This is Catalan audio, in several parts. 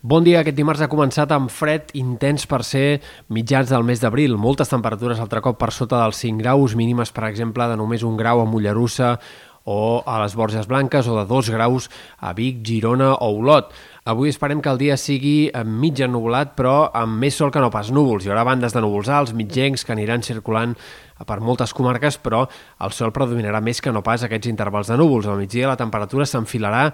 Bon dia, aquest dimarts ha començat amb fred intens per ser mitjans del mes d'abril. Moltes temperatures altre cop per sota dels 5 graus, mínimes, per exemple, de només un grau a Mollerussa o a les Borges Blanques o de 2 graus a Vic, Girona o Olot. Avui esperem que el dia sigui mig ennubulat, però amb més sol que no pas núvols. Hi haurà bandes de núvols alts, mitjencs, que aniran circulant per moltes comarques, però el sol predominarà més que no pas aquests intervals de núvols. Al migdia la temperatura s'enfilarà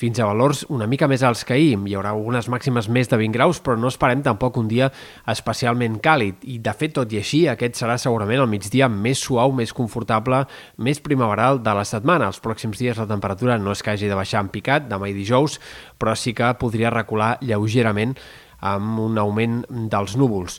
fins a valors una mica més alts que ahir. Hi haurà algunes màximes més de 20 graus, però no esperem tampoc un dia especialment càlid. I, de fet, tot i així, aquest serà segurament el migdia més suau, més confortable, més primaveral de la setmana. Els pròxims dies la temperatura no és que hagi de baixar en picat, demà i dijous, però sí que podria recular lleugerament amb un augment dels núvols.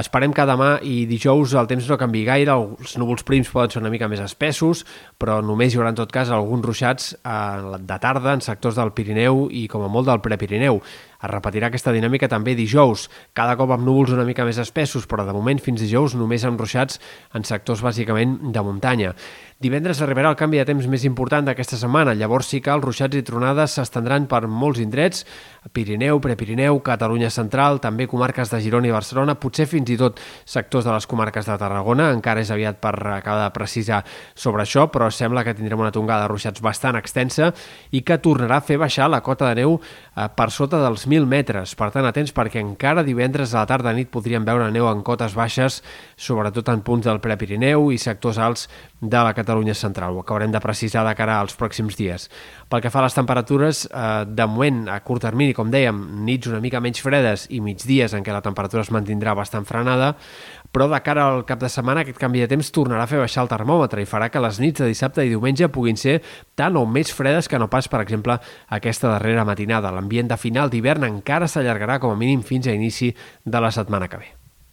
Esperem que demà i dijous el temps no canvi gaire, els núvols prims poden ser una mica més espessos, però només hi haurà en tot cas alguns ruixats eh, de tarda en sectors del Pirineu i com a molt del Prepirineu. Es repetirà aquesta dinàmica també dijous, cada cop amb núvols una mica més espessos, però de moment fins dijous només amb ruixats en sectors bàsicament de muntanya. Divendres arribarà el canvi de temps més important d'aquesta setmana, llavors sí que els ruixats i tronades s'estendran per molts indrets, Pirineu, Prepirineu, Catalunya Central, també comarques de Girona i Barcelona, potser fins i tot sectors de les comarques de Tarragona, encara és aviat per acabar de precisar sobre això, però sembla que tindrem una tongada de ruixats bastant extensa i que tornarà a fer baixar la cota de neu eh, per sota dels 1.000 metres. Per tant, atents perquè encara divendres a la tarda nit podríem veure neu en cotes baixes, sobretot en punts del Prepirineu i sectors alts de la Catalunya central. Ho acabarem de precisar de cara als pròxims dies. Pel que fa a les temperatures, eh, de moment, a curt termini, com dèiem, nits una mica menys fredes i migdies en què la temperatura es mantindrà bastant frenada, però de cara al cap de setmana aquest canvi de temps tornarà a fer baixar el termòmetre i farà que les nits de dissabte i diumenge puguin ser tan o més fredes que no pas, per exemple, aquesta darrera matinada. L'ambient de final d'hivern encara s'allargarà com a mínim fins a inici de la setmana que ve.